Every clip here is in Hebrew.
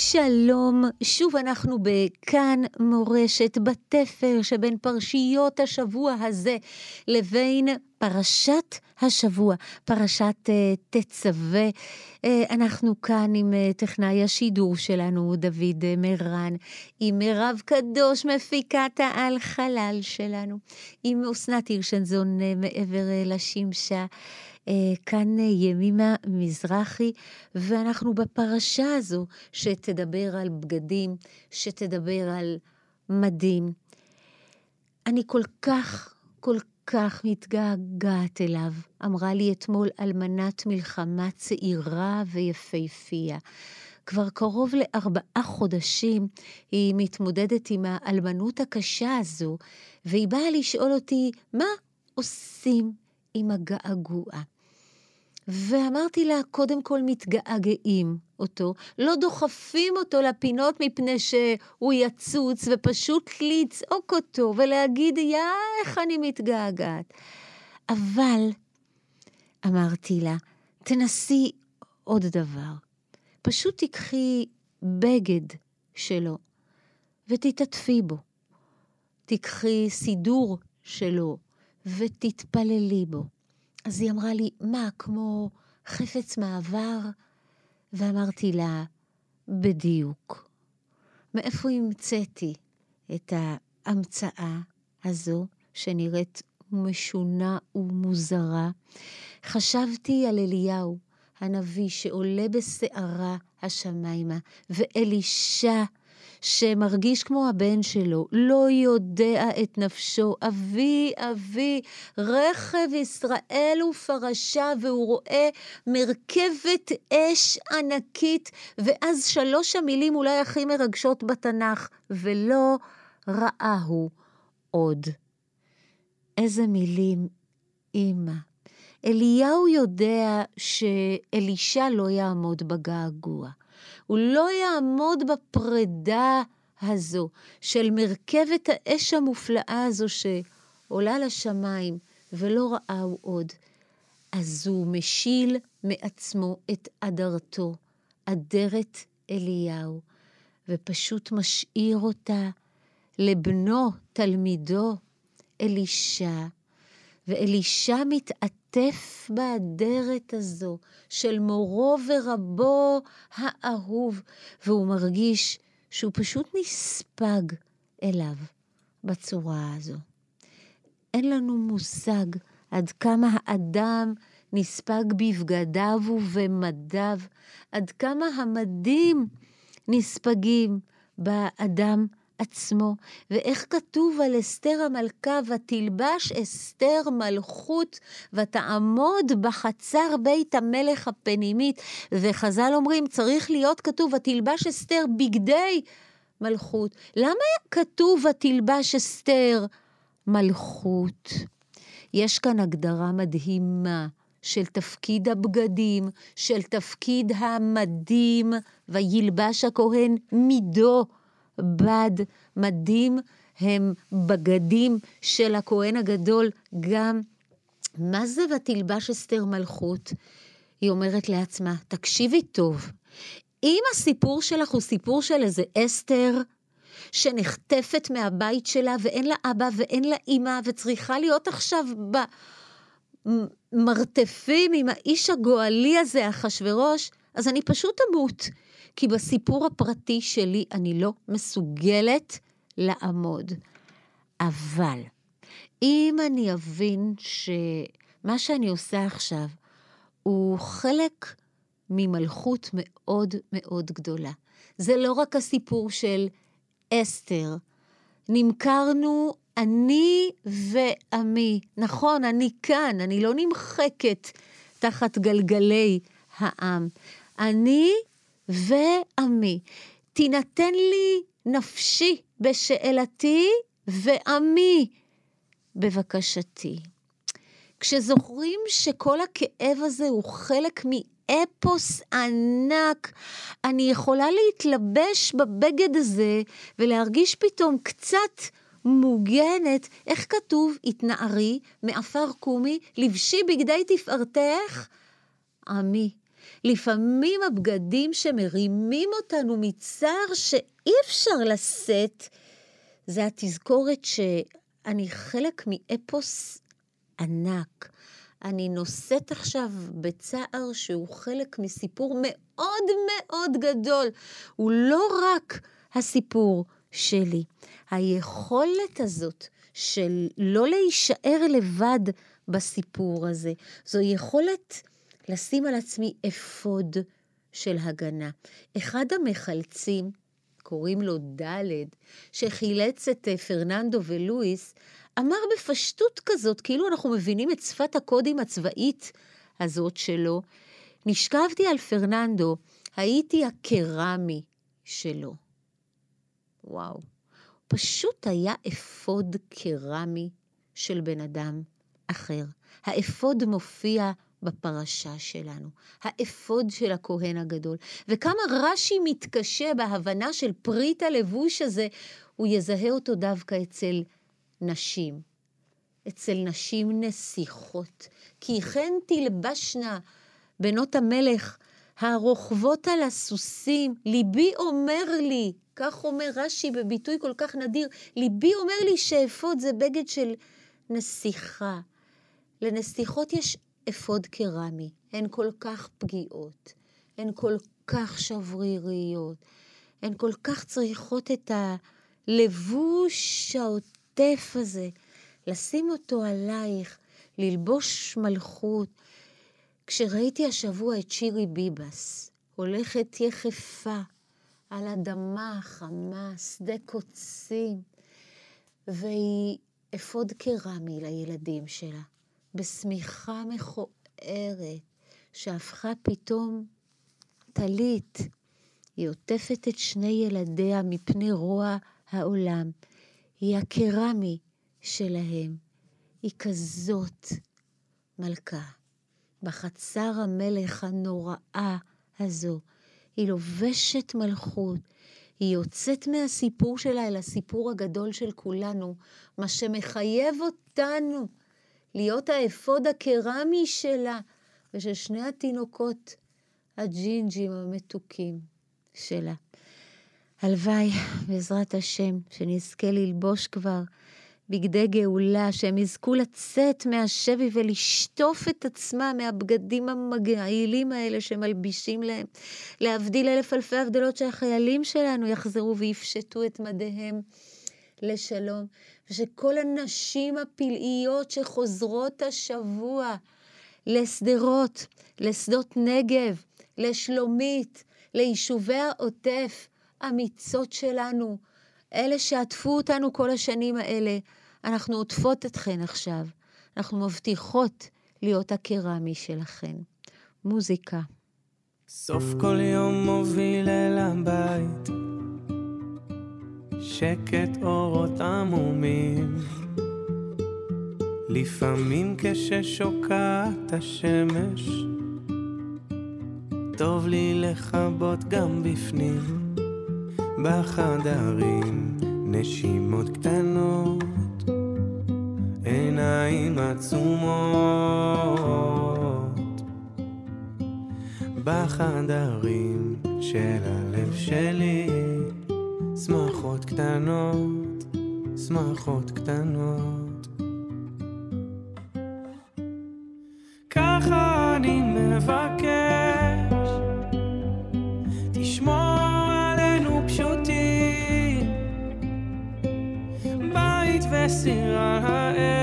שלום, שוב אנחנו בכאן מורשת, בתפר שבין פרשיות השבוע הזה לבין פרשת השבוע, פרשת uh, תצווה. Uh, אנחנו כאן עם uh, טכנאי השידור שלנו, דוד uh, מרן, עם מירב קדוש, מפיקת העל חלל שלנו, עם אסנת הירשנזון uh, מעבר uh, לשמשה. אה, כאן אה, ימימה מזרחי, ואנחנו בפרשה הזו שתדבר על בגדים, שתדבר על מדים. אני כל כך, כל כך מתגעגעת אליו, אמרה לי אתמול אלמנת מלחמה צעירה ויפהפייה. כבר קרוב לארבעה חודשים היא מתמודדת עם האלמנות הקשה הזו, והיא באה לשאול אותי, מה עושים עם הגעגוע? ואמרתי לה, קודם כל מתגעגעים אותו, לא דוחפים אותו לפינות מפני שהוא יצוץ, ופשוט לצעוק אותו ולהגיד, יא, איך אני מתגעגעת. אבל, אמרתי לה, תנסי עוד דבר. פשוט תיקחי בגד שלו ותתעטפי בו. תיקחי סידור שלו ותתפללי בו. אז היא אמרה לי, מה, כמו חפץ מעבר? ואמרתי לה, בדיוק. מאיפה המצאתי את ההמצאה הזו, שנראית משונה ומוזרה? חשבתי על אליהו, הנביא שעולה בסערה השמיימה, ואלישע שמרגיש כמו הבן שלו, לא יודע את נפשו. אבי, אבי, רכב ישראל ופרשה, והוא רואה מרכבת אש ענקית, ואז שלוש המילים אולי הכי מרגשות בתנ"ך, ולא ראה הוא עוד. איזה מילים, אמא. אליהו יודע שאלישע לא יעמוד בגעגוע. הוא לא יעמוד בפרידה הזו של מרכבת האש המופלאה הזו שעולה לשמיים ולא ראה הוא עוד. אז הוא משיל מעצמו את אדרתו, אדרת אליהו, ופשוט משאיר אותה לבנו, תלמידו, אלישע. ואלישע מתעטף באדרת הזו של מורו ורבו האהוב, והוא מרגיש שהוא פשוט נספג אליו בצורה הזו. אין לנו מושג עד כמה האדם נספג בבגדיו ובמדיו, עד כמה המדים נספגים באדם עצמו, ואיך כתוב על אסתר המלכה, ותלבש אסתר מלכות, ותעמוד בחצר בית המלך הפנימית. וחז"ל אומרים, צריך להיות כתוב, ותלבש אסתר בגדי מלכות. למה כתוב ותלבש אסתר מלכות? יש כאן הגדרה מדהימה של תפקיד הבגדים, של תפקיד המדים, וילבש הכהן מידו. בד, מדים, הם בגדים של הכהן הגדול גם. מה זה ותלבש אסתר מלכות? היא אומרת לעצמה, תקשיבי טוב, אם הסיפור שלך הוא סיפור של איזה אסתר, שנחטפת מהבית שלה ואין לה אבא ואין לה אימא וצריכה להיות עכשיו במרתפים עם האיש הגואלי הזה, אחשורוש, אז אני פשוט אמות. כי בסיפור הפרטי שלי אני לא מסוגלת לעמוד. אבל אם אני אבין שמה שאני עושה עכשיו הוא חלק ממלכות מאוד מאוד גדולה. זה לא רק הסיפור של אסתר. נמכרנו אני ועמי. נכון, אני כאן, אני לא נמחקת תחת גלגלי העם. אני ועמי. תינתן לי נפשי בשאלתי ועמי בבקשתי. כשזוכרים שכל הכאב הזה הוא חלק מאפוס ענק, אני יכולה להתלבש בבגד הזה ולהרגיש פתאום קצת מוגנת, איך כתוב? התנערי מעפר קומי, לבשי בגדי תפארתך, עמי. לפעמים הבגדים שמרימים אותנו מצער שאי אפשר לשאת, זה התזכורת שאני חלק מאפוס ענק. אני נושאת עכשיו בצער שהוא חלק מסיפור מאוד מאוד גדול. הוא לא רק הסיפור שלי. היכולת הזאת של לא להישאר לבד בסיפור הזה, זו יכולת לשים על עצמי אפוד של הגנה. אחד המחלצים, קוראים לו ד', שחילץ את אה, פרננדו ולואיס, אמר בפשטות כזאת, כאילו אנחנו מבינים את שפת הקודים הצבאית הזאת שלו, נשכבתי על פרננדו, הייתי הקרמי שלו. וואו. פשוט היה אפוד קרמי של בן אדם אחר. האפוד מופיע בפרשה שלנו, האפוד של הכהן הגדול. וכמה רש"י מתקשה בהבנה של פריט הלבוש הזה, הוא יזהה אותו דווקא אצל נשים. אצל נשים נסיכות. כי כן תלבשנה בנות המלך הרוכבות על הסוסים, ליבי אומר לי, כך אומר רש"י בביטוי כל כך נדיר, ליבי אומר לי שאפוד זה בגד של נסיכה. לנסיכות יש אפוד קרמי, הן כל כך פגיעות, הן כל כך שבריריות, הן כל כך צריכות את הלבוש העוטף הזה, לשים אותו עלייך, ללבוש מלכות. כשראיתי השבוע את שירי ביבס, הולכת יחפה על אדמה חמה, שדה קוצים, והיא אפוד קרמי לילדים שלה. בשמיכה מכוערת, שהפכה פתאום טלית. היא עוטפת את שני ילדיה מפני רוע העולם. היא הקרמי שלהם. היא כזאת מלכה. בחצר המלך הנוראה הזו, היא לובשת מלכות. היא יוצאת מהסיפור שלה אל הסיפור הגדול של כולנו, מה שמחייב אותנו להיות האפוד הקרמי שלה ושל שני התינוקות הג'ינג'ים המתוקים שלה. הלוואי, בעזרת השם, שנזכה ללבוש כבר בגדי גאולה, שהם יזכו לצאת מהשבי ולשטוף את עצמם מהבגדים המגעילים האלה שמלבישים להם. להבדיל אלף אלפי הבדלות שהחיילים שלנו יחזרו ויפשטו את מדיהם לשלום. ושכל הנשים הפלאיות שחוזרות השבוע לשדרות, לשדות נגב, לשלומית, ליישובי העוטף, אמיצות שלנו, אלה שעטפו אותנו כל השנים האלה, אנחנו עוטפות אתכן עכשיו. אנחנו מבטיחות להיות הקרמי שלכן. מוזיקה. סוף כל יום מוביל אל הבית שקט אורות עמומים. לפעמים כששוקעת השמש, טוב לי לכבות גם בפנים, בחדרים נשימות קטנות, עיניים עצומות. בחדרים של הלב שלי שמחות קטנות, שמחות קטנות. ככה אני מבקש, תשמור עלינו פשוטים, בית וסיר על האש,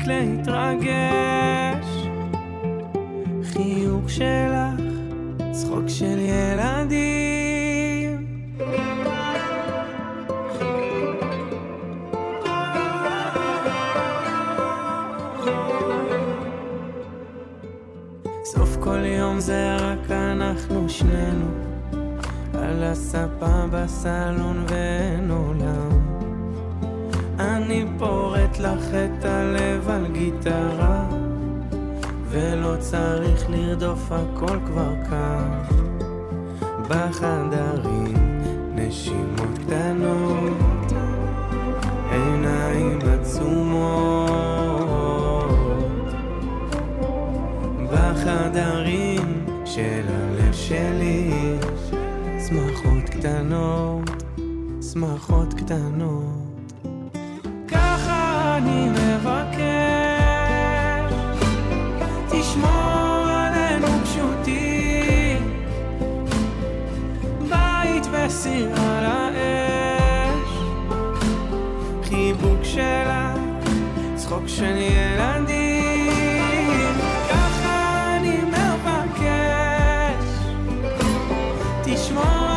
להפסיק להתרגש. חיוך שלך, צחוק של ילדים. סוף כל יום זה רק אנחנו שנינו, על הספה בסלון ואין עולם. אני פורט לך את הלב על גיטרה, ולא צריך לרדוף הכל כבר כאן. בחדרים נשימות קטנות, עיניים עצומות. בחדרים של הלב שלי, שמחות קטנות, שמחות קטנות. וסיר על האש, חיבוק שלה, צחוק של ילדים, ככה אני מבקש, תשמור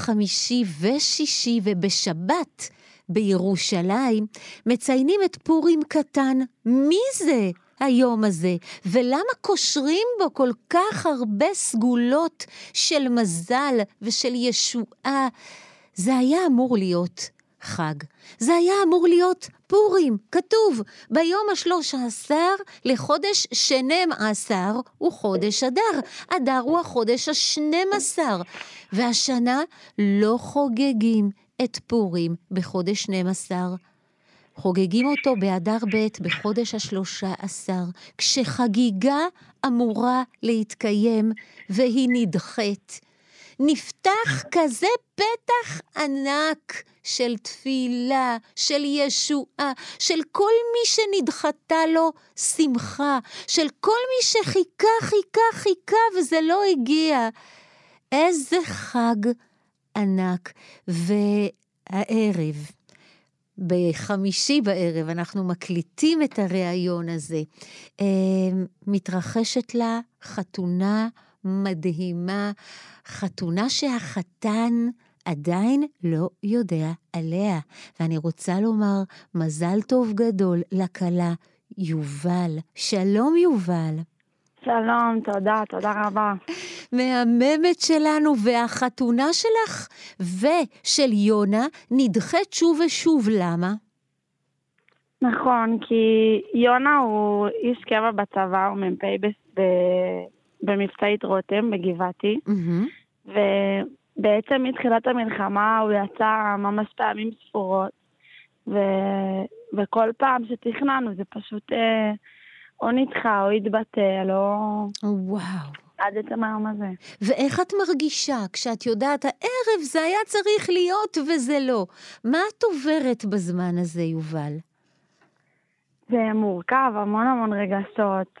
חמישי ושישי ובשבת בירושלים מציינים את פורים קטן. מי זה היום הזה? ולמה קושרים בו כל כך הרבה סגולות של מזל ושל ישועה? זה היה אמור להיות חג. זה היה אמור להיות פורים, כתוב, ביום השלוש עשר לחודש שנים עשר הוא חודש אדר. אדר הוא החודש השנים עשר. והשנה לא חוגגים את פורים בחודש שנים עשר. חוגגים אותו באדר ב' בחודש השלושה עשר, כשחגיגה אמורה להתקיים והיא נדחית. נפתח כזה פתח ענק של תפילה, של ישועה, של כל מי שנדחתה לו שמחה, של כל מי שחיכה, חיכה, חיכה וזה לא הגיע. איזה חג ענק. והערב, בחמישי בערב, אנחנו מקליטים את הריאיון הזה. אה, מתרחשת לה חתונה מדהימה, חתונה שהחתן עדיין לא יודע עליה. ואני רוצה לומר מזל טוב גדול לכלה יובל. שלום יובל. שלום, תודה, תודה רבה. מהממת שלנו, והחתונה שלך ושל יונה נדחית שוב ושוב, למה? נכון, כי יונה הוא איש קבע בצבא, הוא מ"פ ב- במבצעית רותם בגבעתי, מהמם. ובעצם מתחילת המלחמה הוא יצא ממש פעמים ספורות, ו... וכל פעם שתכננו זה פשוט אה, או נדחה או התבטל, או וואו. עד עצם היום הזה. ואיך את מרגישה כשאת יודעת, הערב זה היה צריך להיות וזה לא? מה את עוברת בזמן הזה, יובל? זה מורכב, המון המון רגשות.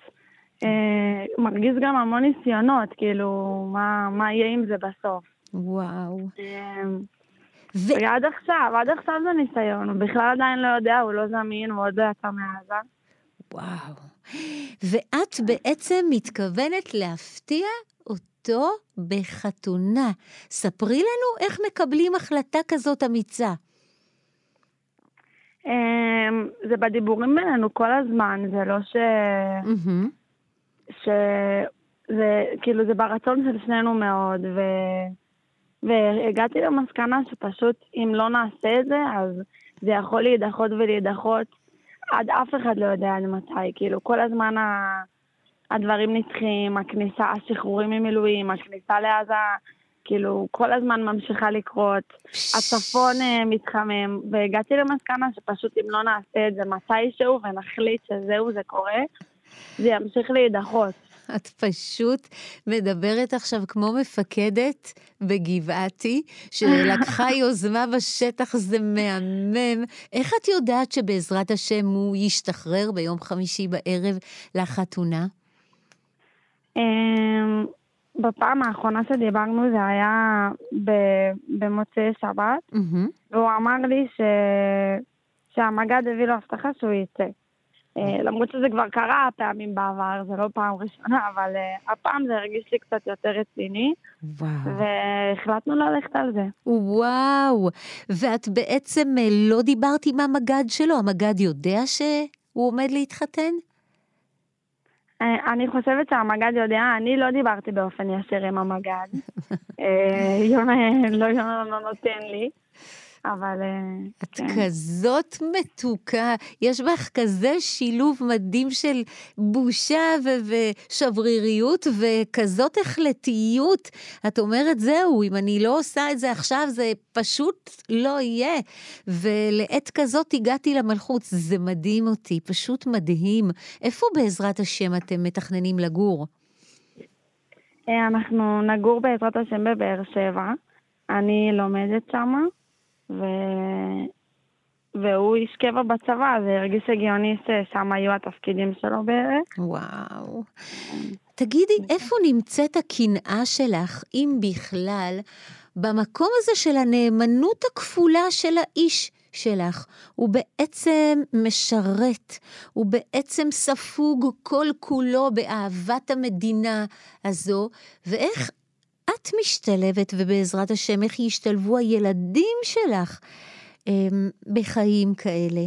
אה, מרגיז גם המון ניסיונות, כאילו, מה, מה יהיה עם זה בסוף. וואו. אה, ו... ועד עכשיו, עד עכשיו זה ניסיון, הוא בכלל עדיין לא יודע, הוא לא זמין, הוא עוד לא יצא מעזה. וואו. ואת בעצם מתכוונת להפתיע אותו בחתונה. ספרי לנו איך מקבלים החלטה כזאת אמיצה. אה, זה בדיבורים בינינו כל הזמן, זה לא ש... מהמם. ש... זה כאילו, זה ברצון של שנינו מאוד, ו... והגעתי למסקנה שפשוט אם לא נעשה את זה, אז זה יכול להידחות ולהידחות עד אף אחד לא יודע עד מתי. כאילו, כל הזמן ה... הדברים נדחים, הכניסה, השחרורים ממילואים, הכניסה לעזה, כאילו, כל הזמן ממשיכה לקרות. הצפון אה, מתחמם, והגעתי למסקנה שפשוט אם לא נעשה את זה מתישהו ונחליט שזהו, זה קורה, זה ימשיך להידחות. את פשוט מדברת עכשיו כמו מפקדת בגבעתי, שלקחה יוזמה בשטח, זה מהמם. איך את יודעת שבעזרת השם הוא ישתחרר ביום חמישי בערב לחתונה? אמ, בפעם האחרונה שדיברנו זה היה במוצאי שבת. והוא אמר לי ש... שהמג"ד הביא לו הבטחה שהוא יצא. אה, למרות שזה כבר קרה פעמים בעבר, זה לא פעם ראשונה, אבל אה, הפעם זה הרגיש לי קצת יותר רציני, וואו. והחלטנו ללכת על זה. וואו. ואת בעצם אה, לא דיברת עם המג"ד שלו? המג"ד יודע שהוא עומד להתחתן? אני חושבת שהמג"ד יודע, אני לא דיברתי באופן ישיר עם המג"ד. יונה- לא יונה לא נותן לי, אבל... אה, את כן. כזאת מתוקה, יש בך כזה שילוב מדהים של בושה ו- ושבריריות וכזאת החלטיות. את אומרת, זהו, אם אני לא עושה את זה עכשיו, זה פשוט לא יהיה. ולעת כזאת הגעתי למלכות, זה מדהים אותי, פשוט מדהים. איפה בעזרת השם אתם מתכננים לגור? אה, אנחנו נגור בעזרת השם בבאר שבע. אני לומדת שמה. והוא איש קבע בצבא, זה הרגיש הגיוני ששם היו התפקידים שלו בערך. וואו. תגידי, איפה נמצאת הקנאה שלך, אם בכלל, במקום הזה של הנאמנות הכפולה של האיש שלך? הוא בעצם משרת, הוא בעצם ספוג כל כולו באהבת המדינה הזו, ואיך את משתלבת, ובעזרת השם, איך ישתלבו הילדים שלך אמ, בחיים כאלה?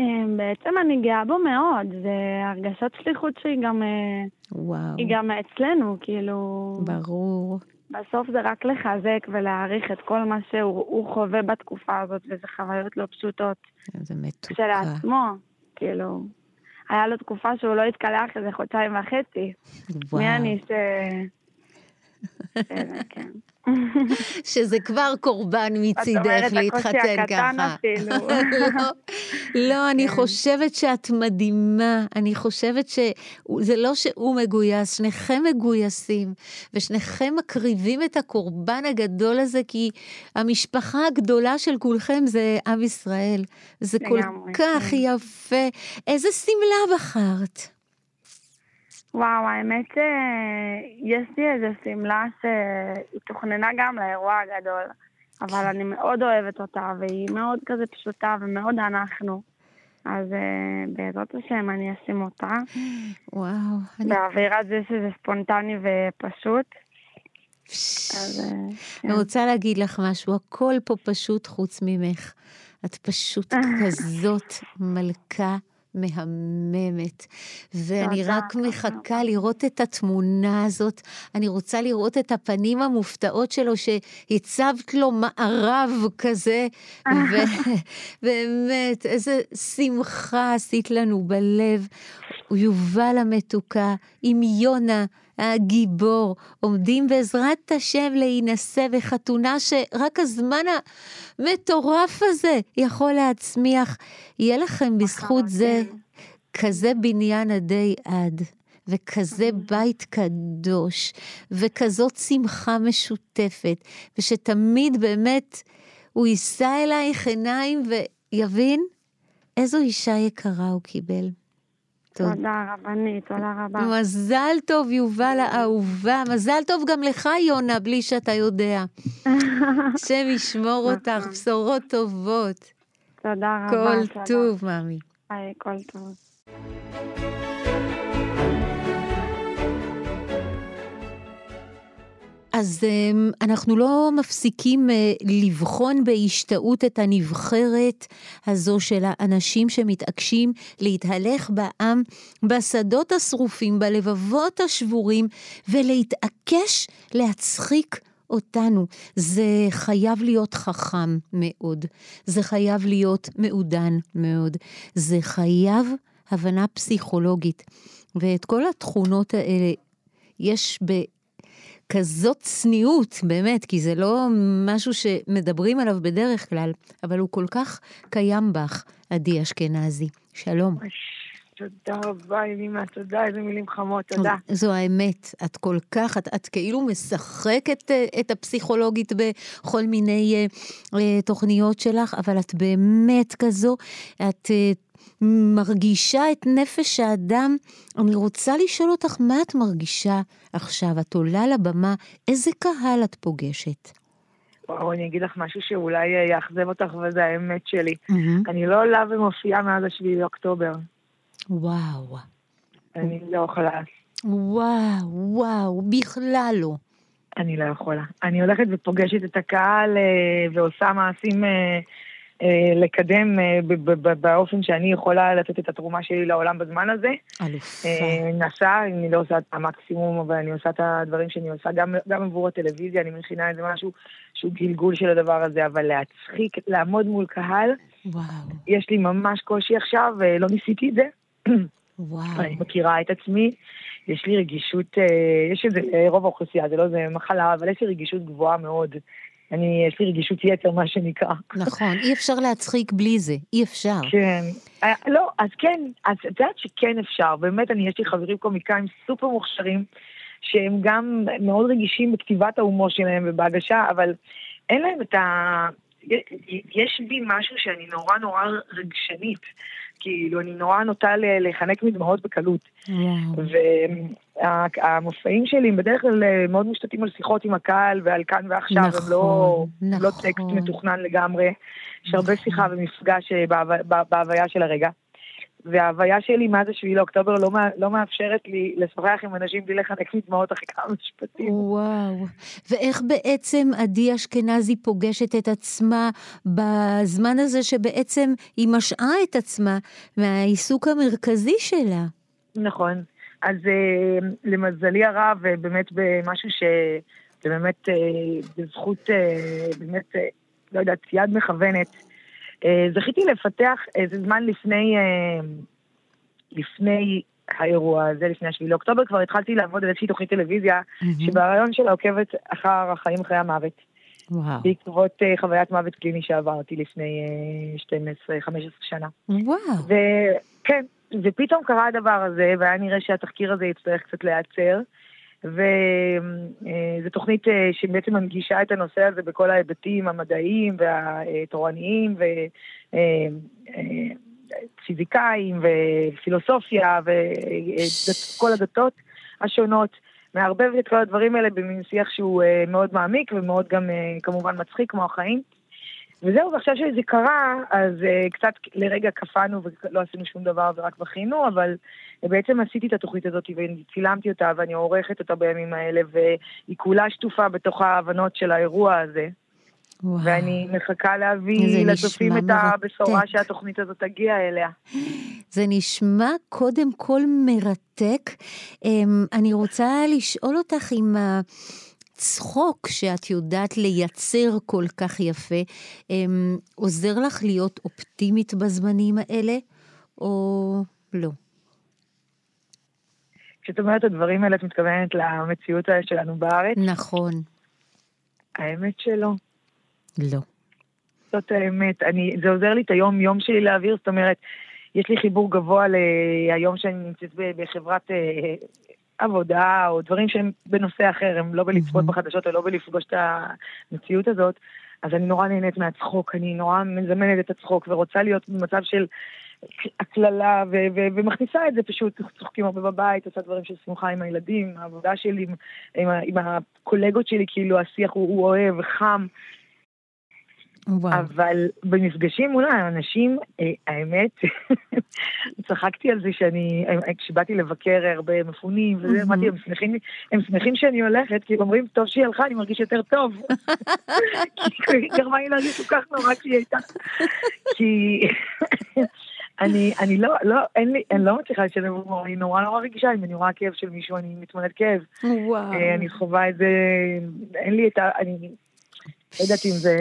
אה, בעצם אני גאה בו מאוד, זה הרגשת שליחות שהיא גם, אה, וואו, היא גם אצלנו, כאילו... ברור. בסוף זה רק לחזק ולהעריך את כל מה שהוא הוא חווה בתקופה הזאת, וזה חוויות לא פשוטות זה מתוקה. כשלעצמו. כאילו, היה לו תקופה שהוא לא התקלח איזה חודשיים וחצי. וואו. מי אני ש... כן. שזה כבר קורבן מצידך להתחתן ככה. לא, לא, אני כן. חושבת שאת מדהימה. אני חושבת שזה לא שהוא מגויס, שניכם מגויסים, ושניכם מקריבים את הקורבן הגדול הזה, כי המשפחה הגדולה של כולכם זה עם ישראל. זה כל כך כן. יפה. איזה שמלה בחרת? וואו, האמת שיש לי איזו שמלה שהיא תוכננה גם לאירוע הגדול, אבל אני מאוד אוהבת אותה, והיא מאוד כזה פשוטה ומאוד אנחנו. אז אה, בעזרת השם אני אשים אותה, וואו, אני... באווירת זה שזה ספונטני ופשוט. אז אה, אני כן. רוצה להגיד לך משהו, הכל פה פשוט חוץ ממך. את פשוט כזאת מלכה מהממת. ואני רק. מחכה לראות את התמונה הזאת. אני רוצה לראות את הפנים המופתעות שלו, שהצבת לו מערב כזה, ובאמת, איזה שמחה עשית לנו בלב. יובל המתוקה, עם יונה הגיבור, עומדים בעזרת השם להינשא בחתונה שרק הזמן המטורף הזה יכול להצמיח. יהיה לכם בזכות זה כזה בניין עדי עד. וכזה בית קדוש, וכזאת שמחה משותפת, ושתמיד באמת הוא יישא אלייך עיניים ויבין איזו אישה יקרה הוא קיבל. תודה. תודה רבנית, תודה רבה. מזל טוב, יובל האהובה. מזל טוב גם לך, יונה, בלי שאתה יודע. השם ישמור אותך, נכון. בשורות טובות. תודה רבה. כל. טוב, מאמי. כל טוב. אז אמ, אנחנו לא מפסיקים אה, לבחון בהשתאות את הנבחרת הזו של האנשים שמתעקשים להתהלך בעם בשדות השרופים, בלבבות השבורים, ולהתעקש להצחיק אותנו. זה חייב להיות חכם מאוד, זה חייב להיות מעודן מאוד, זה חייב הבנה פסיכולוגית. ואת כל התכונות האלה יש ב... כזאת צניעות, באמת, כי זה לא משהו שמדברים עליו בדרך כלל, אבל הוא כל כך קיים בך, עדי אשכנזי. שלום. תודה רבה, אלימה, תודה, איזה מילים חמות, תודה. זו האמת, את כל כך, את, את כאילו משחקת אה, את הפסיכולוגית בכל מיני uh, uh, תוכניות שלך, אבל את באמת כזו, את uh, מרגישה את נפש האדם. אני רוצה לשאול אותך, מה את מרגישה עכשיו? את עולה לבמה, איזה קהל את פוגשת? וואו, אני אגיד לך משהו שאולי יאכזב אותך, וזה האמת שלי. Mm-hmm. אני לא עולה ומופיעה מאז השביעי לאוקטובר. וואו. אני לא יכולה. וואו, וואו, בכלל לא. אני לא יכולה. אני הולכת ופוגשת את הקהל אה, ועושה מעשים אה, אה, לקדם באופן שאני יכולה לתת את התרומה שלי לעולם בזמן הזה. אלופה. נסע, אני לא עושה את המקסימום, אבל אני עושה את הדברים שאני עושה גם, גם עבור הטלוויזיה, אני מכינה איזה משהו שהוא גלגול של הדבר הזה, אבל להצחיק, לעמוד מול קהל, וואו. יש לי ממש קושי עכשיו, לא ניסיתי את זה. וואו. אני מכירה את עצמי, יש לי רגישות, יש איזה, רוב האוכלוסייה, זה לא איזה מחלה, אבל יש לי רגישות גבוהה מאוד. אני, יש לי רגישות יתר, מה שנקרא. נכון, אי אפשר להצחיק בלי זה, אי אפשר. כן. לא, אז כן, אז את יודעת שכן אפשר, באמת, אני, יש לי חברים קומיקאים סופר מוכשרים, שהם גם מאוד רגישים בכתיבת ההומור שלהם ובהגשה, אבל אין להם את ה... יש בי משהו שאני נורא נורא רגשנית. כאילו, אני נורא נוטה לחנק מדמעות בקלות. והמופעים שלי הם בדרך כלל אה, מאוד מושתתים על שיחות עם הקהל ועל כאן ועכשיו, נכון, הם לא, נכון. לא טקסט מתוכנן לגמרי. יש הרבה נכון. שיחה ומפגש אה, בהוויה של הרגע. וההוויה שלי מאז השביעי לאוקטובר לא, לא מאפשרת לי לשוחח עם אנשים בלי לחנק מדמעות אחרי כמה משפטים. וואו. ואיך בעצם עדי אשכנזי פוגשת את עצמה בזמן הזה שבעצם היא משעה את עצמה מהעיסוק המרכזי שלה? נכון. אז uh, למזלי הרב, באמת במשהו ש... זה באמת בזכות, באמת, לא יודעת, יד מכוונת. אה, זכיתי לפתח איזה זמן לפני, אה, לפני האירוע הזה, לפני השביעי לאוקטובר, כבר התחלתי לעבוד על איזושהי תוכנית טלוויזיה, mm-hmm. שהרעיון שלה עוקבת אחר החיים אחרי המוות. וואו. בעקבות uh, חוויית מוות קליני שעברתי לפני uh, 12-15 שנה. וואו. וכן, ופתאום קרה הדבר הזה, והיה נראה שהתחקיר הזה יצטרך קצת להיעצר. וזו תוכנית אה, שבעצם מנגישה את הנושא הזה בכל ההיבטים המדעיים והתורניים ופיזיקאים אה, אה, ופילוסופיה וכל הדתות השונות. מערבבת את כל הדברים האלה במין שיח שהוא מאוד מעמיק ומאוד גם כמובן מצחיק כמו החיים. וזהו, ועכשיו שזה קרה, אז uh, קצת לרגע קפאנו ולא עשינו שום דבר ורק בכינו, אבל uh, בעצם עשיתי את התוכנית הזאת וצילמתי אותה ואני עורכת אותה בימים האלה, והיא כולה שטופה בתוך ההבנות של האירוע הזה. וואו. ואני מחכה להביא לצופים את הבשורה שהתוכנית הזאת תגיע אליה. זה נשמע קודם כל מרתק. אמ, אני רוצה לשאול אותך אם... הצחוק שאת יודעת לייצר כל כך יפה, אמ, עוזר לך להיות אופטימית בזמנים האלה, או לא? כשאת אומרת את הדברים האלה, את מתכוונת למציאות שלנו בארץ? נכון. האמת שלא. לא. זאת האמת. אני, זה עוזר לי את היום-יום שלי להעביר, זאת אומרת, יש לי חיבור גבוה להיום שאני נמצאת בחברת אה, עבודה או דברים שהם בנושא אחר, הם לא בלצפות בחדשות או לא בלפגוש את המציאות הזאת, אז אני נורא נהנית מהצחוק, אני נורא מזמנת את הצחוק ורוצה להיות במצב של הקללה ו- ו- ומכניסה את זה פשוט, צוחקים הרבה בבית, עושה דברים של שמחה עם הילדים, העבודה שלי, עם, עם, עם הקולגות שלי, כאילו השיח הוא, הוא אוהב, חם, וואו. אבל במפגשים מול האנשים, אה, האמת, צחקתי על זה שאני, אה, כשבאתי לבקר הרבה מפונים, וזה, אמרתי, הם שמחים, הם שמחים שאני הולכת, כי הם אומרים, טוב שהיא הלכה, אני מרגיש יותר טוב. כי היא גרמה לי להרגיש כל כך נורא כשהיא הייתה. כי... אני, אני לא, לא, אין לי, אני לא מצליחה לשלם הומור, אני נורא נורא רגישה, אם אני רואה כאב של מישהו, אני מתמודד כאב. וואו. אה, אני חווה את זה, אין לי את ה... אני לא יודעת אם זה...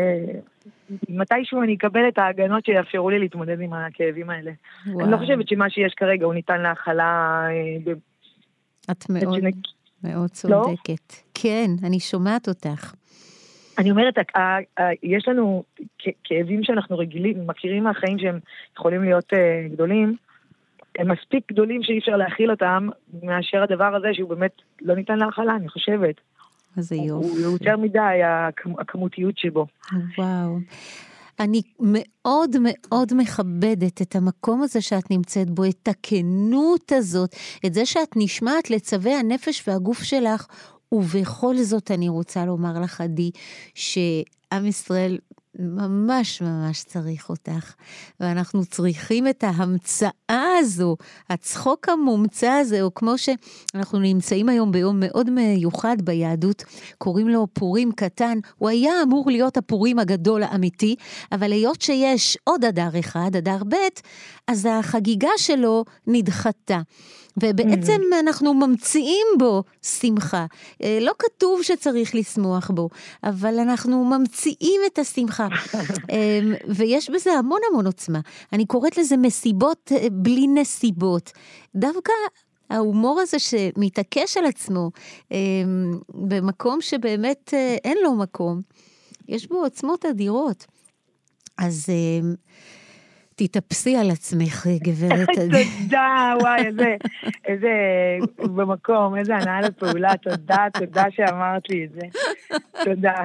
מתישהו אני אקבל את ההגנות שיאפשרו לי להתמודד עם הכאבים האלה. וואו. אני לא חושבת שמה שיש כרגע הוא ניתן להכלה... אה, את מאוד, מאוד לא? צודקת. לא? כן, אני שומעת אותך. אני אומרת, יש לנו כאבים שאנחנו רגילים, מכירים מהחיים שהם יכולים להיות uh, גדולים, הם מספיק גדולים שאי אפשר להכיל אותם, מאשר הדבר הזה שהוא באמת לא ניתן להכלה, אני חושבת. איזה יופי. הוא יותר מדי, הכמ- הכמותיות שבו. וואו. אני מאוד מאוד מכבדת את המקום הזה שאת נמצאת בו, את הכנות הזאת, את זה שאת נשמעת לצווי הנפש והגוף שלך, ובכל זאת אני רוצה לומר לך, עדי, שעם ישראל ממש ממש צריך אותך, ואנחנו צריכים את ההמצאה הזו, הצחוק המומצא הזה, או כמו שאנחנו נמצאים היום ביום מאוד מיוחד ביהדות, קוראים לו פורים קטן, הוא היה אמור להיות הפורים הגדול האמיתי, אבל היות שיש עוד אדר אחד, אדר ב', אז החגיגה שלו נדחתה. ובעצם אנחנו ממציאים בו שמחה. אה, לא כתוב שצריך לשמוח בו, אבל אנחנו ממציאים את השמחה. אה, ויש בזה המון המון עוצמה. אני קוראת לזה מסיבות אה, בלי נסיבות. דווקא ההומור הזה שמתעקש על עצמו אה, במקום שבאמת אה, אין לו מקום, יש בו עוצמות אדירות. אז אה, תתאפסי על עצמך, גברת. תודה, וואי, איזה, איזה, במקום, איזה הנאה לפעולה, תודה, תודה שאמרת לי את זה. תודה.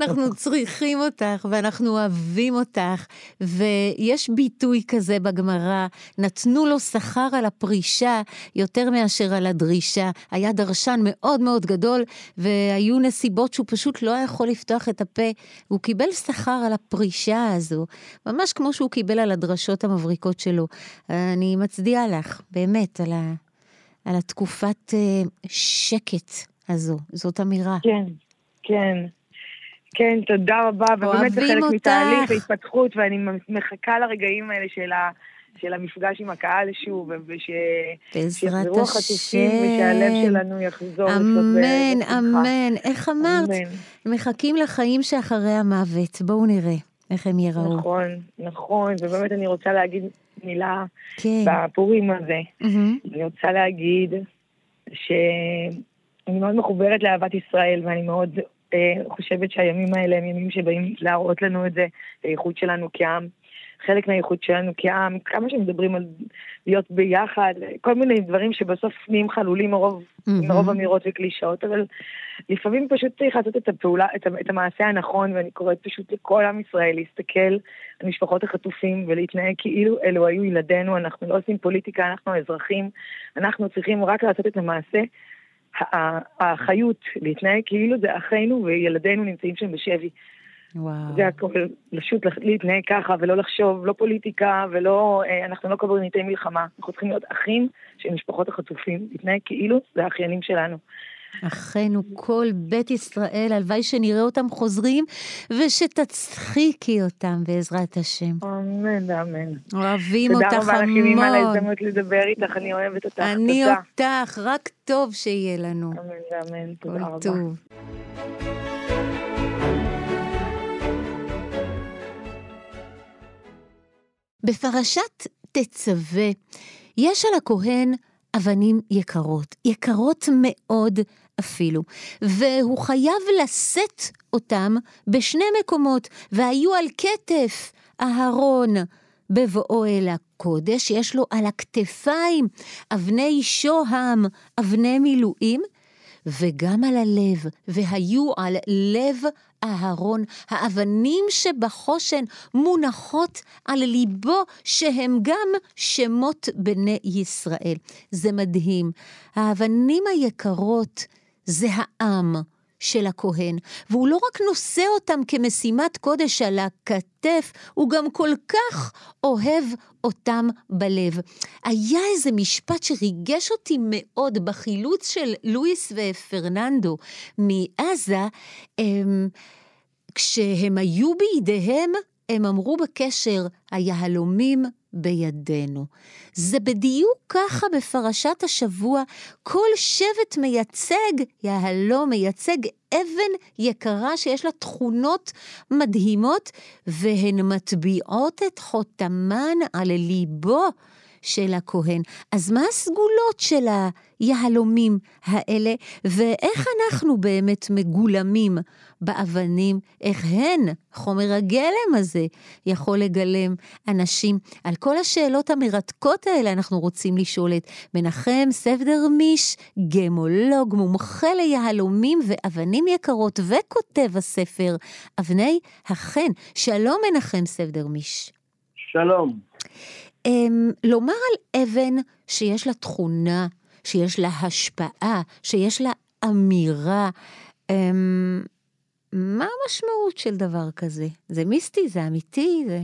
אנחנו צריכים אותך ואנחנו אוהבים אותך, ויש ביטוי כזה בגמרא, נתנו לו שכר על הפרישה יותר מאשר על הדרישה. היה דרשן מאוד מאוד גדול, והיו נסיבות שהוא פשוט לא היה יכול לפתוח את הפה, והוא קיבל שכר על הפרישה הזו, ממש כמו שהוא קיבל על הדרשות המבריקות שלו. אני מצדיעה לך, באמת, על, ה, על התקופת אה, שקט הזו, זאת אמירה. כן, כן. כן, תודה רבה, ובאמת זה אוהבים חלק אותך. מתהליך ההתפתחות, ואני מחכה לרגעים האלה של, ה, של המפגש עם הקהל שוב, וש... בעזרת שיחזרו החטופים, ושהלב. שלנו יחזור. אמן. אמן. איך אמרת? אמן. מחכים לחיים שאחרי המוות. בואו נראה איך הם ייראו. נכון, נכון, ובאמת אני רוצה להגיד מילה כן. בפורים הזה. מהמם. אני רוצה להגיד שאני מאוד מחוברת לאהבת ישראל, ואני מאוד אה, חושבת שהימים האלה הם ימים שבאים להראות לנו את זה, את הייחוד שלנו כעם. חלק מהייחוד שלנו כעם, כמה שמדברים על להיות ביחד, כל מיני דברים שבסוף נהיים חלולים מרוב, מהמם. מרוב אמירות וקלישאות, אבל לפעמים פשוט צריך לעשות את הפעולה, את, את המעשה הנכון, ואני קוראת פשוט לכל עם ישראל להסתכל על משפחות החטופים ולהתנהג כאילו אלו היו ילדינו, אנחנו לא עושים פוליטיקה, אנחנו האזרחים, אנחנו צריכים רק לעשות את המעשה. הא- האחריות להתנהג כאילו זה אחינו וילדינו נמצאים שם בשבי. וואו. זה הכל, פשוט להתנהג ככה ולא לחשוב, לא פוליטיקה ולא, אה, אנחנו לא קברניטי מלחמה, אנחנו צריכים להיות אחים של משפחות החטופים, להתנהג כאילו זה האחיינים שלנו. אחינו כל בית ישראל, הלוואי שנראה אותם חוזרים, ושתצחיקי אותם בעזרת השם. אמן ואמן. אוהבים תודה אותך רבה לכם על המון. ההזדמנות לדבר איתך, אני אוהבת אותך. אני תודה. אותך, רק טוב שיהיה לנו. אמן ואמן, תודה רבה. טוב. בפרשת תצווה יש על הכהן אבנים יקרות, יקרות מאוד אפילו, והוא חייב לשאת אותם בשני מקומות, והיו על כתף אהרון בבואו אל הקודש, יש לו על הכתפיים אבני שוהם, אבני מילואים, וגם על הלב, והיו על לב אהרון האבנים שבחושן מונחות על ליבו, שהם גם שמות בני ישראל. זה מדהים. האבנים היקרות זה העם. של הכהן, והוא לא רק נושא אותם כמשימת קודש על הכתף, הוא גם כל כך אוהב אותם בלב. היה איזה משפט שריגש אותי מאוד בחילוץ של לואיס ופרננדו מעזה, הם, כשהם היו בידיהם, הם אמרו בקשר, היהלומים בידינו. זה בדיוק ככה בפרשת השבוע, כל שבט מייצג, יהלום מייצג אבן יקרה שיש לה תכונות מדהימות, והן מטביעות את חותמן על ליבו של הכהן. אז מה הסגולות של היהלומים האלה, ואיך אנחנו באמת מגולמים באבנים, איך הן, חומר הגלם הזה, יכול לגלם אנשים? על כל השאלות המרתקות האלה אנחנו רוצים לשאול את מנחם ספדרמיש, גמולוג, מומחה ליהלומים ואבנים יקרות, וכותב הספר אבני החן. שלום מנחם ספדרמיש. שלום. Um, לומר על אבן שיש לה תכונה, שיש לה השפעה, שיש לה אמירה, um, מה המשמעות של דבר כזה? זה מיסטי? זה אמיתי? זה...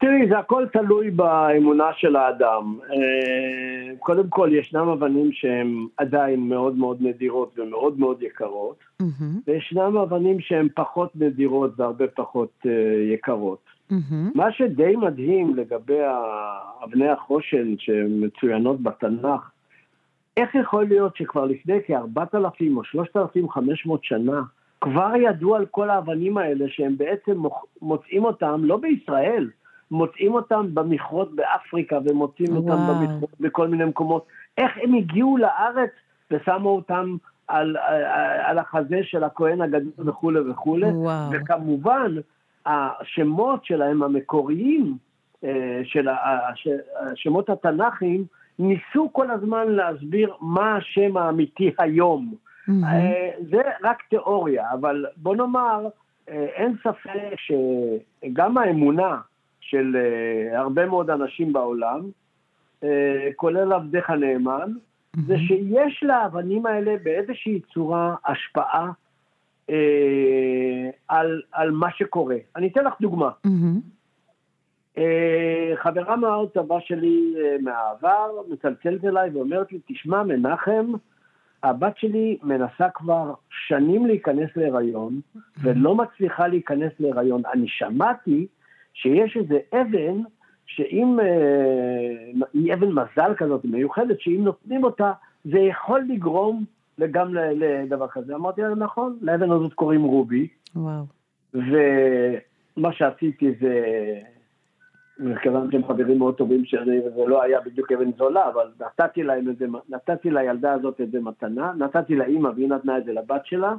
תראי, זה הכל תלוי באמונה של האדם. אה, קודם כל, ישנם אבנים שהן עדיין מאוד מאוד נדירות ומאוד מאוד יקרות, mm-hmm. וישנם אבנים שהן פחות נדירות והרבה פחות uh, יקרות. Mm-hmm. מה שדי מדהים לגבי אבני החושן שמצוינות בתנ"ך, איך יכול להיות שכבר לפני כ-4,000 או 3,500 שנה, כבר ידעו על כל האבנים האלה שהם בעצם מוצאים אותם לא בישראל, מוצאים אותם במכרות באפריקה ומוצאים וואו. אותם במכרות בכל מיני מקומות. איך הם הגיעו לארץ ושמו אותם על, על, על החזה של הכהן הגדול וכולי וכולי. וכמובן, השמות שלהם המקוריים, אה, של השמות התנ"כיים, ניסו כל הזמן להסביר מה השם האמיתי היום. Mm-hmm. זה רק תיאוריה, אבל בוא נאמר, אה, אין ספק שגם האמונה של הרבה מאוד אנשים בעולם, כולל עבדך הנאמן, mm-hmm. זה שיש לאבנים האלה באיזושהי צורה השפעה אה, על, על מה שקורה. אני אתן לך דוגמה. Mm-hmm. אה, חברה מהצבא שלי אה, מהעבר מצלצלת אליי ואומרת לי, תשמע מנחם, הבת שלי מנסה כבר שנים להיכנס להיריון ולא מצליחה להיכנס להיריון. אני שמעתי שיש איזה אבן שאם, אה, היא אבן מזל כזאת מיוחדת, שאם נותנים אותה זה יכול לגרום וגם לדבר כזה. אמרתי לה, נכון, לאבן הזאת קוראים רובי. וואו. ומה שעשיתי זה, מכיוון שהם חברים מאוד טובים שלי, וזה לא היה בדיוק אבן זולה, אבל נתתי להם את זה, נתתי לילדה הזאת את זה מתנה, נתתי לאימא והיא נתנה את זה לבת שלה,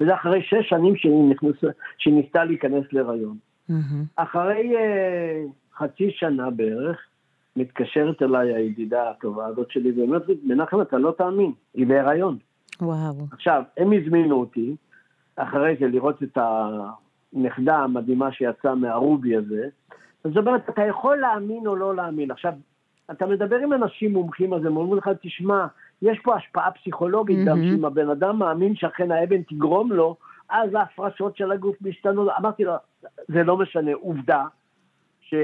וזה אחרי שש שנים שהיא, נכנס, שהיא ניסתה להיכנס להיריון. Mm-hmm. אחרי uh, חצי שנה בערך, מתקשרת אליי הידידה הטובה הזאת שלי ואומרת לי, מנחם, אתה לא תאמין, היא בהיריון. וואו. עכשיו, הם הזמינו אותי, אחרי זה לראות את הנכדה המדהימה שיצאה מהרובי הזה, זאת אומרת, אתה יכול להאמין או לא להאמין. עכשיו, אתה מדבר עם אנשים מומחים, אז הם אומרים לך, תשמע, יש פה השפעה פסיכולוגית mm-hmm. גם, שאם הבן אדם מאמין שאכן האבן תגרום לו, אז ההפרשות של הגוף משתנות. אמרתי לו, זה לא משנה, עובדה, ש...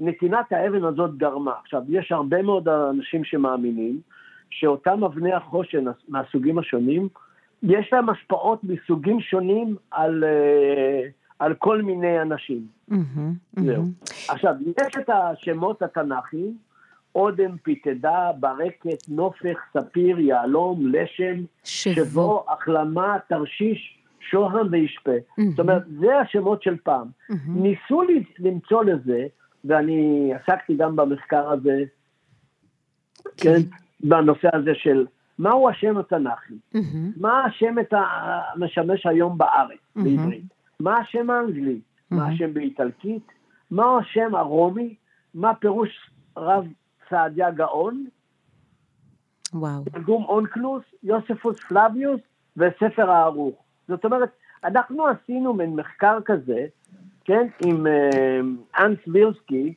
נתינת האבן הזאת גרמה. עכשיו, יש הרבה מאוד אנשים שמאמינים שאותם אבני החושן מהסוגים השונים, יש להם השפעות מסוגים שונים על, אה, על כל מיני אנשים. Mm-hmm, mm-hmm. זהו. עכשיו, יש את השמות התנ"כיים, אודם, פיתדה, ברקת, נופך, ספיר, יהלום, לשם, שבו, שבו החלמה, תרשיש, שוהם וישפה. Mm-hmm. זאת אומרת, זה השמות של פעם. Mm-hmm. ניסו למצוא לזה ואני עסקתי גם במחקר הזה, כן, בנושא הזה של מהו השם התנ"כי. מה השם המשמש היום בארץ. בעברית, מה השם האנגלי. מה השם באיטלקית, מהו השם הרומי, מה פירוש רב סעדיה גאון, וואו. תרגום אונקלוס, יוספוס פלביוס וספר הערוך. זאת אומרת, אנחנו עשינו מין מחקר כזה, כן, עם אה, אנס וירסקי,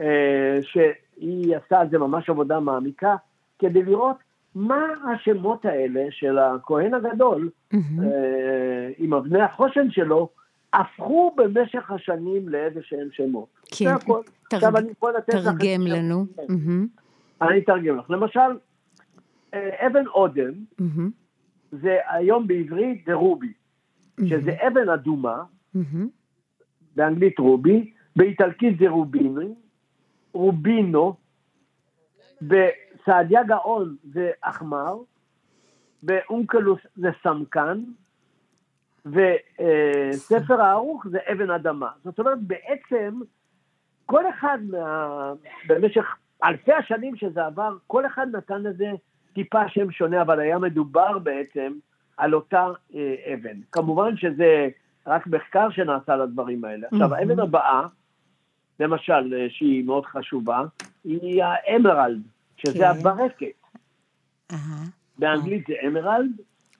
אה, שהיא עשתה על זה ממש עבודה מעמיקה, כדי לראות מה השמות האלה של הכהן הגדול, mm-hmm. עם אבני החושן שלו, הפכו במשך השנים לאיזה שהם שמות. כן. תרגם לנו. כן. אני אתרגם לך. למשל, אבן אודם. זה היום בעברית זה רובי. שזה אבן אדומה. באנגלית רובי, באיטלקית זה רוביני, רובינו, בסעדיה גאון זה אחמר, באונקלוס זה סמקן, וספר הערוך זה אבן אדמה. זאת אומרת, בעצם כל אחד מה... במשך אלפי השנים שזה עבר, כל אחד נתן לזה טיפה שם שונה, אבל היה מדובר בעצם על אותה אה, אבן. כמובן שזה רק מחקר שנעשה לדברים האלה. עכשיו, האבן הבאה, למשל, אה, שהיא מאוד חשובה, היא האמרלד, שזה כן. הברקת. באנגלית זה אמרלד.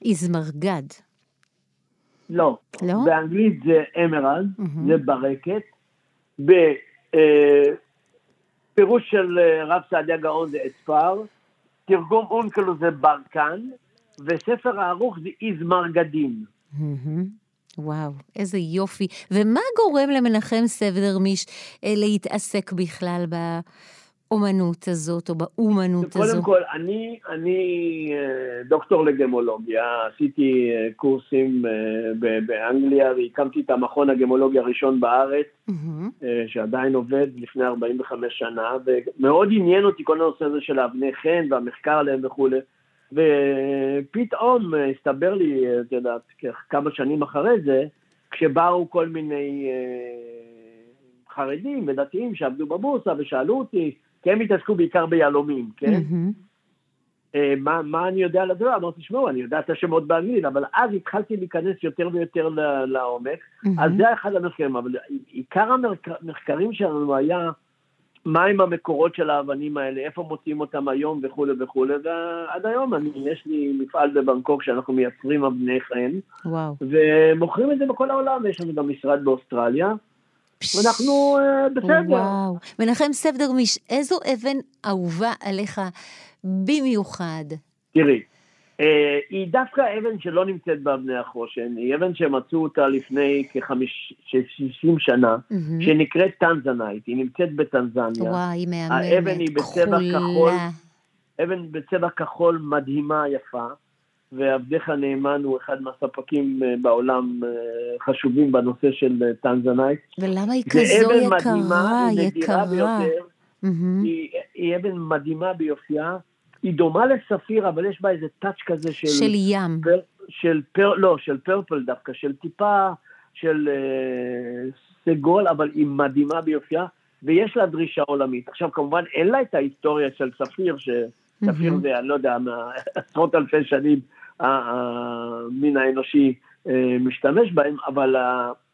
איזמרגד. לא. לא? באנגלית זה אמרלד, זה ברקת. בפירוש אה, של אה, רב סעדיה גאון זה אספר, תרגום אונקלו זה ברקן, וספר הערוך זה איזמרגדים. וואו, איזה יופי. ומה גורם למנחם סבדרמיש אה, להתעסק בכלל באומנות הזאת, או באומנות הזאת? קודם כל, אני, אני אה, דוקטור לגמולוגיה, עשיתי אה, קורסים באנגליה והקמתי את המכון הגמולוגי הראשון בארץ, mm-hmm. שעדיין עובד לפני 45 שנה, ומאוד עניין אותי כל הנושא הזה של האבני חן והמחקר עליהם וכולי. ופתאום הסתבר לי, את יודעת, כמה שנים אחרי זה, כשבאו כל מיני אה, חרדים ודתיים שעבדו בבורסה ושאלו אותי, כי הם התעסקו בעיקר ביהלומים, כן? Mm-hmm. מה, מה אני יודע על הדבר? אמרתי, תשמעו, אני יודע את השמות באנגלית, אבל אז התחלתי להיכנס יותר ויותר לעומק, mm-hmm. אז זה אחד המחקרים, אבל עיקר המחקרים שלנו היה מהם המקורות של האבנים האלה, איפה מוצאים אותם היום וכולי וכולי, ועד היום אני, יש לי מפעל בבנקוק שאנחנו מייצרים אבני חן, וואו. ומוכרים את זה בכל העולם, יש לנו גם משרד באוסטרליה, ואנחנו uh, בסדר. וואו. מנחם סבדרמיש, איזו אבן אהובה עליך במיוחד? תראי, אה, היא דווקא אבן שלא נמצאת באבני החושן, היא אבן שמצאו אותה לפני כ-60 שנה, mm-hmm. שנקראת טנזנאית, היא נמצאת בטנזניה. וואי, היא מהממת, האבן היא בצבע כחול, אבן בצבע כחול מדהימה, יפה, ועבדך הנאמן הוא אחד מהספקים אה, בעולם אה, חשובים בנושא של טנזנאית. ולמה היא כזו יקרה, מדהימה, יקרה? mm-hmm. היא, היא אבן מדהימה ביופייה. היא דומה לספיר, אבל יש בה איזה טאץ' כזה של... של ים. פר, של פר, לא, של פרפל דווקא, של טיפה של אה, סגול, אבל היא מדהימה ביופייה, ויש לה דרישה עולמית. עכשיו, כמובן, אין לה את ההיסטוריה של ספיר, שספיר mm-hmm. זה, אני לא יודע, עשרות אלפי שנים המין האנושי אה, משתמש בהם, אבל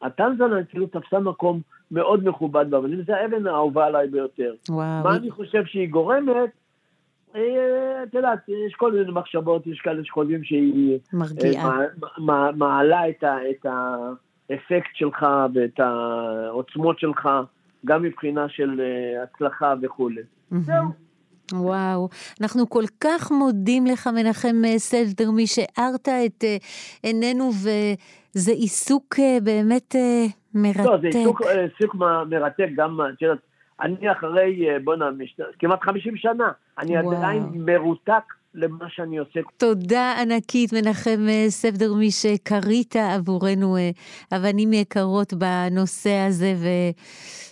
הטנזנה כאילו תפסה מקום מאוד מכובד באבנים, זה האבן האהובה עליי ביותר. וואו. מה אני חושב שהיא גורמת? אה, את יודעת, יש כל מיני מחשבות, יש כאלה שחושבים שהיא... מרגיעה. אה, מעלה את האפקט שלך ואת העוצמות שלך, גם מבחינה של אה, הצלחה וכולי. זהו. וואו, אנחנו כל כך מודים לך, מנחם סלדר, מי שהארת את עינינו, וזה עיסוק באמת מרתק. לא, זה עיסוק, עיסוק מרתק, גם, את יודעת, אני אחרי, אה, בוא'נה, כמעט 50 שנה, אני וואו. עדיין מרותק למה שאני עושה. תודה ענקית, מנחם אה, ספדר, מי שקרית עבורנו אה, אבנים יקרות בנושא הזה,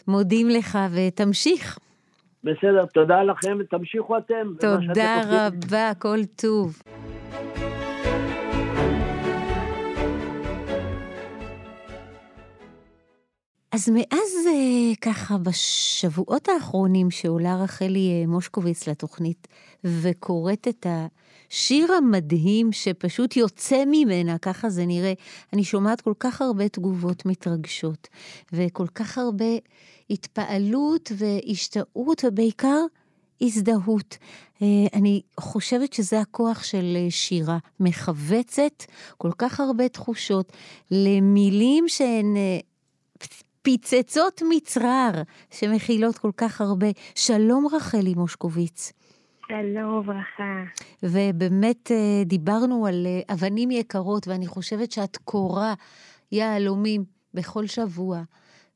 ומודים לך, ותמשיך. בסדר, תודה לכם, ותמשיכו אתם. תודה רבה, כל טוב. אז מאז אה, ככה בשבועות האחרונים שעולה רחלי אה, מושקוביץ לתוכנית וקוראת את השיר המדהים שפשוט יוצא ממנה, ככה זה נראה, אני שומעת כל כך הרבה תגובות מתרגשות וכל כך הרבה התפעלות והשתאות ובעיקר הזדהות. אה, אני חושבת שזה הכוח של שירה, מכווצת כל כך הרבה תחושות למילים שהן פיצצות מצרר שמכילות כל כך הרבה. שלום רחלי מושקוביץ. שלום וברכה. ובאמת אה, דיברנו על אה, אבנים יקרות, ואני חושבת שאת קוראה יהלומים בכל שבוע,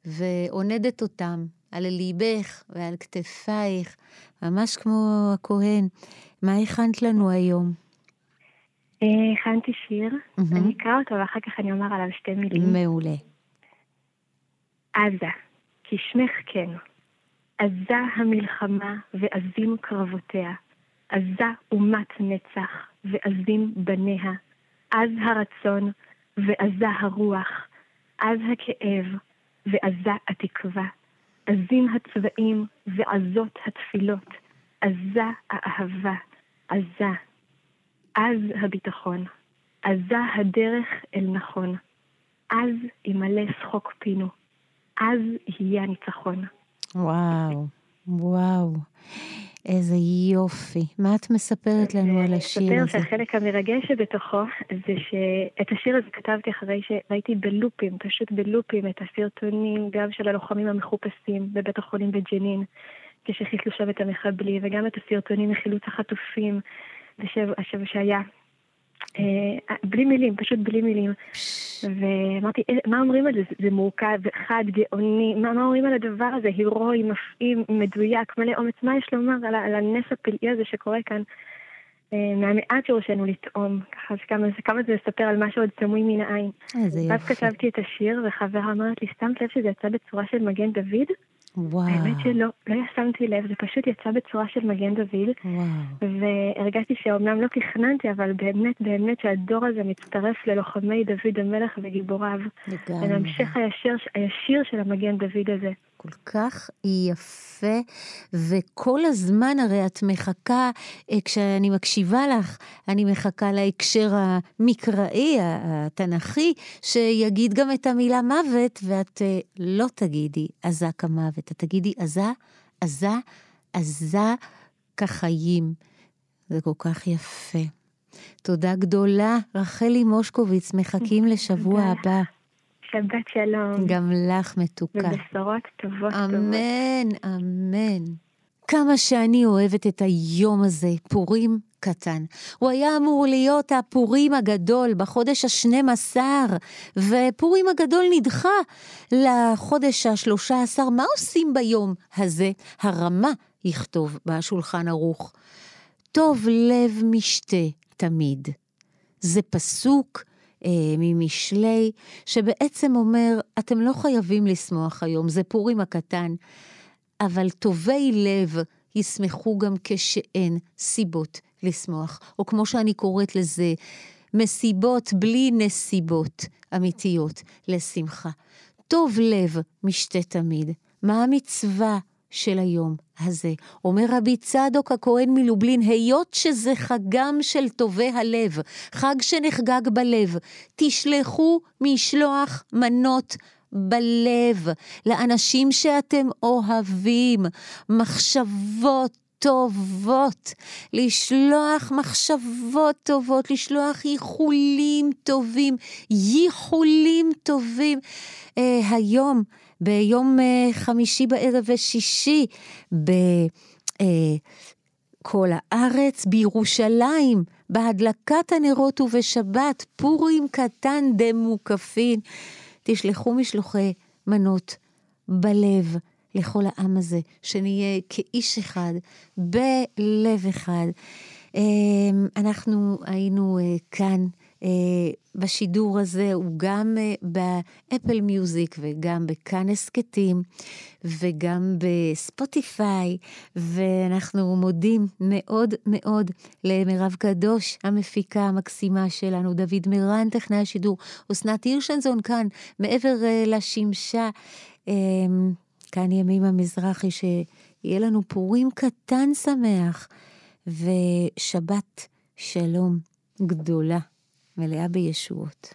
ועונדת אותם על ליבך ועל כתפייך, ממש כמו הכהן. מה הכנת לנו היום? אה, הכנתי שיר, אני אקרא אותו ואחר כך אני אומר עליו שתי מילים. מעולה. עזה, כשמך כן. עזה המלחמה ועזים קרבותיה. עזה אומת נצח ועזים בניה. עז הרצון ועזה הרוח. עז הכאב ועזה התקווה. עזים הצבעים ועזות התפילות, עזה האהבה, עזה. אז הביטחון, עזה הדרך אל נכון. אז ימלא שחוק פינו, אז יהיה הניצחון. וואו, וואו. איזה יופי. מה את מספרת לנו על השיר הזה? אני אספר שהחלק המרגש שבתוכו זה שאת השיר הזה כתבתי אחרי שראיתי בלופים, פשוט בלופים, את הסרטונים גם של הלוחמים המחופשים בבית החולים בג'נין, כשחיסלו שם את המחבלים, וגם את הסרטונים מחילוץ החטופים, שהיה אה, בלי מילים, פשוט בלי מילים. ואמרתי, אה, מה אומרים על זה? זה מורכב, חד, גאוני, מה, מה אומרים על הדבר הזה? הירואי, מפעים, מדויק, מלא אומץ, מה יש לומר על, על הנס הפלאי הזה שקורה כאן? אה, מהמעט שראשינו לטעום, ככה שכמה, כמה זה מספר על משהו עוד סמוי מן העין. איזה יופי. ואז כתבתי את השיר, וחברה אמרת לי, שמת לב שזה יצא בצורה של מגן דוד? וואו. האמת שלא, לא שמתי לב, זה פשוט יצא בצורה של מגן דוד. וואו. והרגשתי שאומנם לא תכננתי, אבל באמת באמת שהדור הזה מצטרף ללוחמי דוד המלך וגיבוריו. לגמרי. ולהמשך הישיר, הישיר של המגן דוד הזה. כל כך יפה, וכל הזמן הרי את מחכה, אה, כשאני מקשיבה לך, אני מחכה להקשר המקראי, התנ"כי, שיגיד גם את המילה מוות, ואת אה, לא תגידי אזק המוות, את תגידי עזה, עזה, עזה כחיים. זה כל כך יפה. תודה גדולה, רחלי מושקוביץ, מחכים לשבוע הבא. שבת שלום. גם לך מתוקה. ובשורות טובות אמן, טובות. אמן. כמה שאני אוהבת את היום הזה, פורים קטן. הוא היה אמור להיות הפורים הגדול בחודש השנים עשר, ופורים הגדול נדחה לחודש השלושה עשר. מה עושים ביום הזה? הרמה יכתוב בשולחן ערוך. טוב לב משתה תמיד. זה פסוק ממשלי, שבעצם אומר, אתם לא חייבים לשמוח היום, זה פורים הקטן, אבל טובי לב ישמחו גם כשאין סיבות לשמוח, או כמו שאני קוראת לזה, מסיבות בלי נסיבות אמיתיות לשמחה. טוב לב משתה תמיד. מה המצווה של היום הזה. אומר רבי צדוק הכהן מלובלין, היות שזה חגם של טובי הלב, חג שנחגג בלב, תשלחו משלוח מנות בלב לאנשים שאתם אוהבים, מחשבות טובות, לשלוח מחשבות טובות, לשלוח איחולים טובים, ייחולים טובים. אה, היום, ביום אה, חמישי בערב ושישי, בכל אה, הארץ, בירושלים, בהדלקת הנרות ובשבת, פורים קטן דמוקפין. תשלחו משלוחי מנות בלב לכל העם הזה, שנהיה כאיש אחד, בלב אחד. אנחנו היינו כאן אה, בשידור הזה הוא גם אה, באפל מיוזיק וגם בכאן הסכתים וגם בספוטיפיי, ואנחנו מודים מאוד מאוד למירב קדוש, המפיקה המקסימה שלנו, דוד מרן, טכנאי השידור, אסנת הירשנזון כאן, מעבר אה, לשמשה, כאן ימים המזרחי, שיהיה לנו פורים קטן שמח, ושבת שלום גדולה. מלאה בישועות.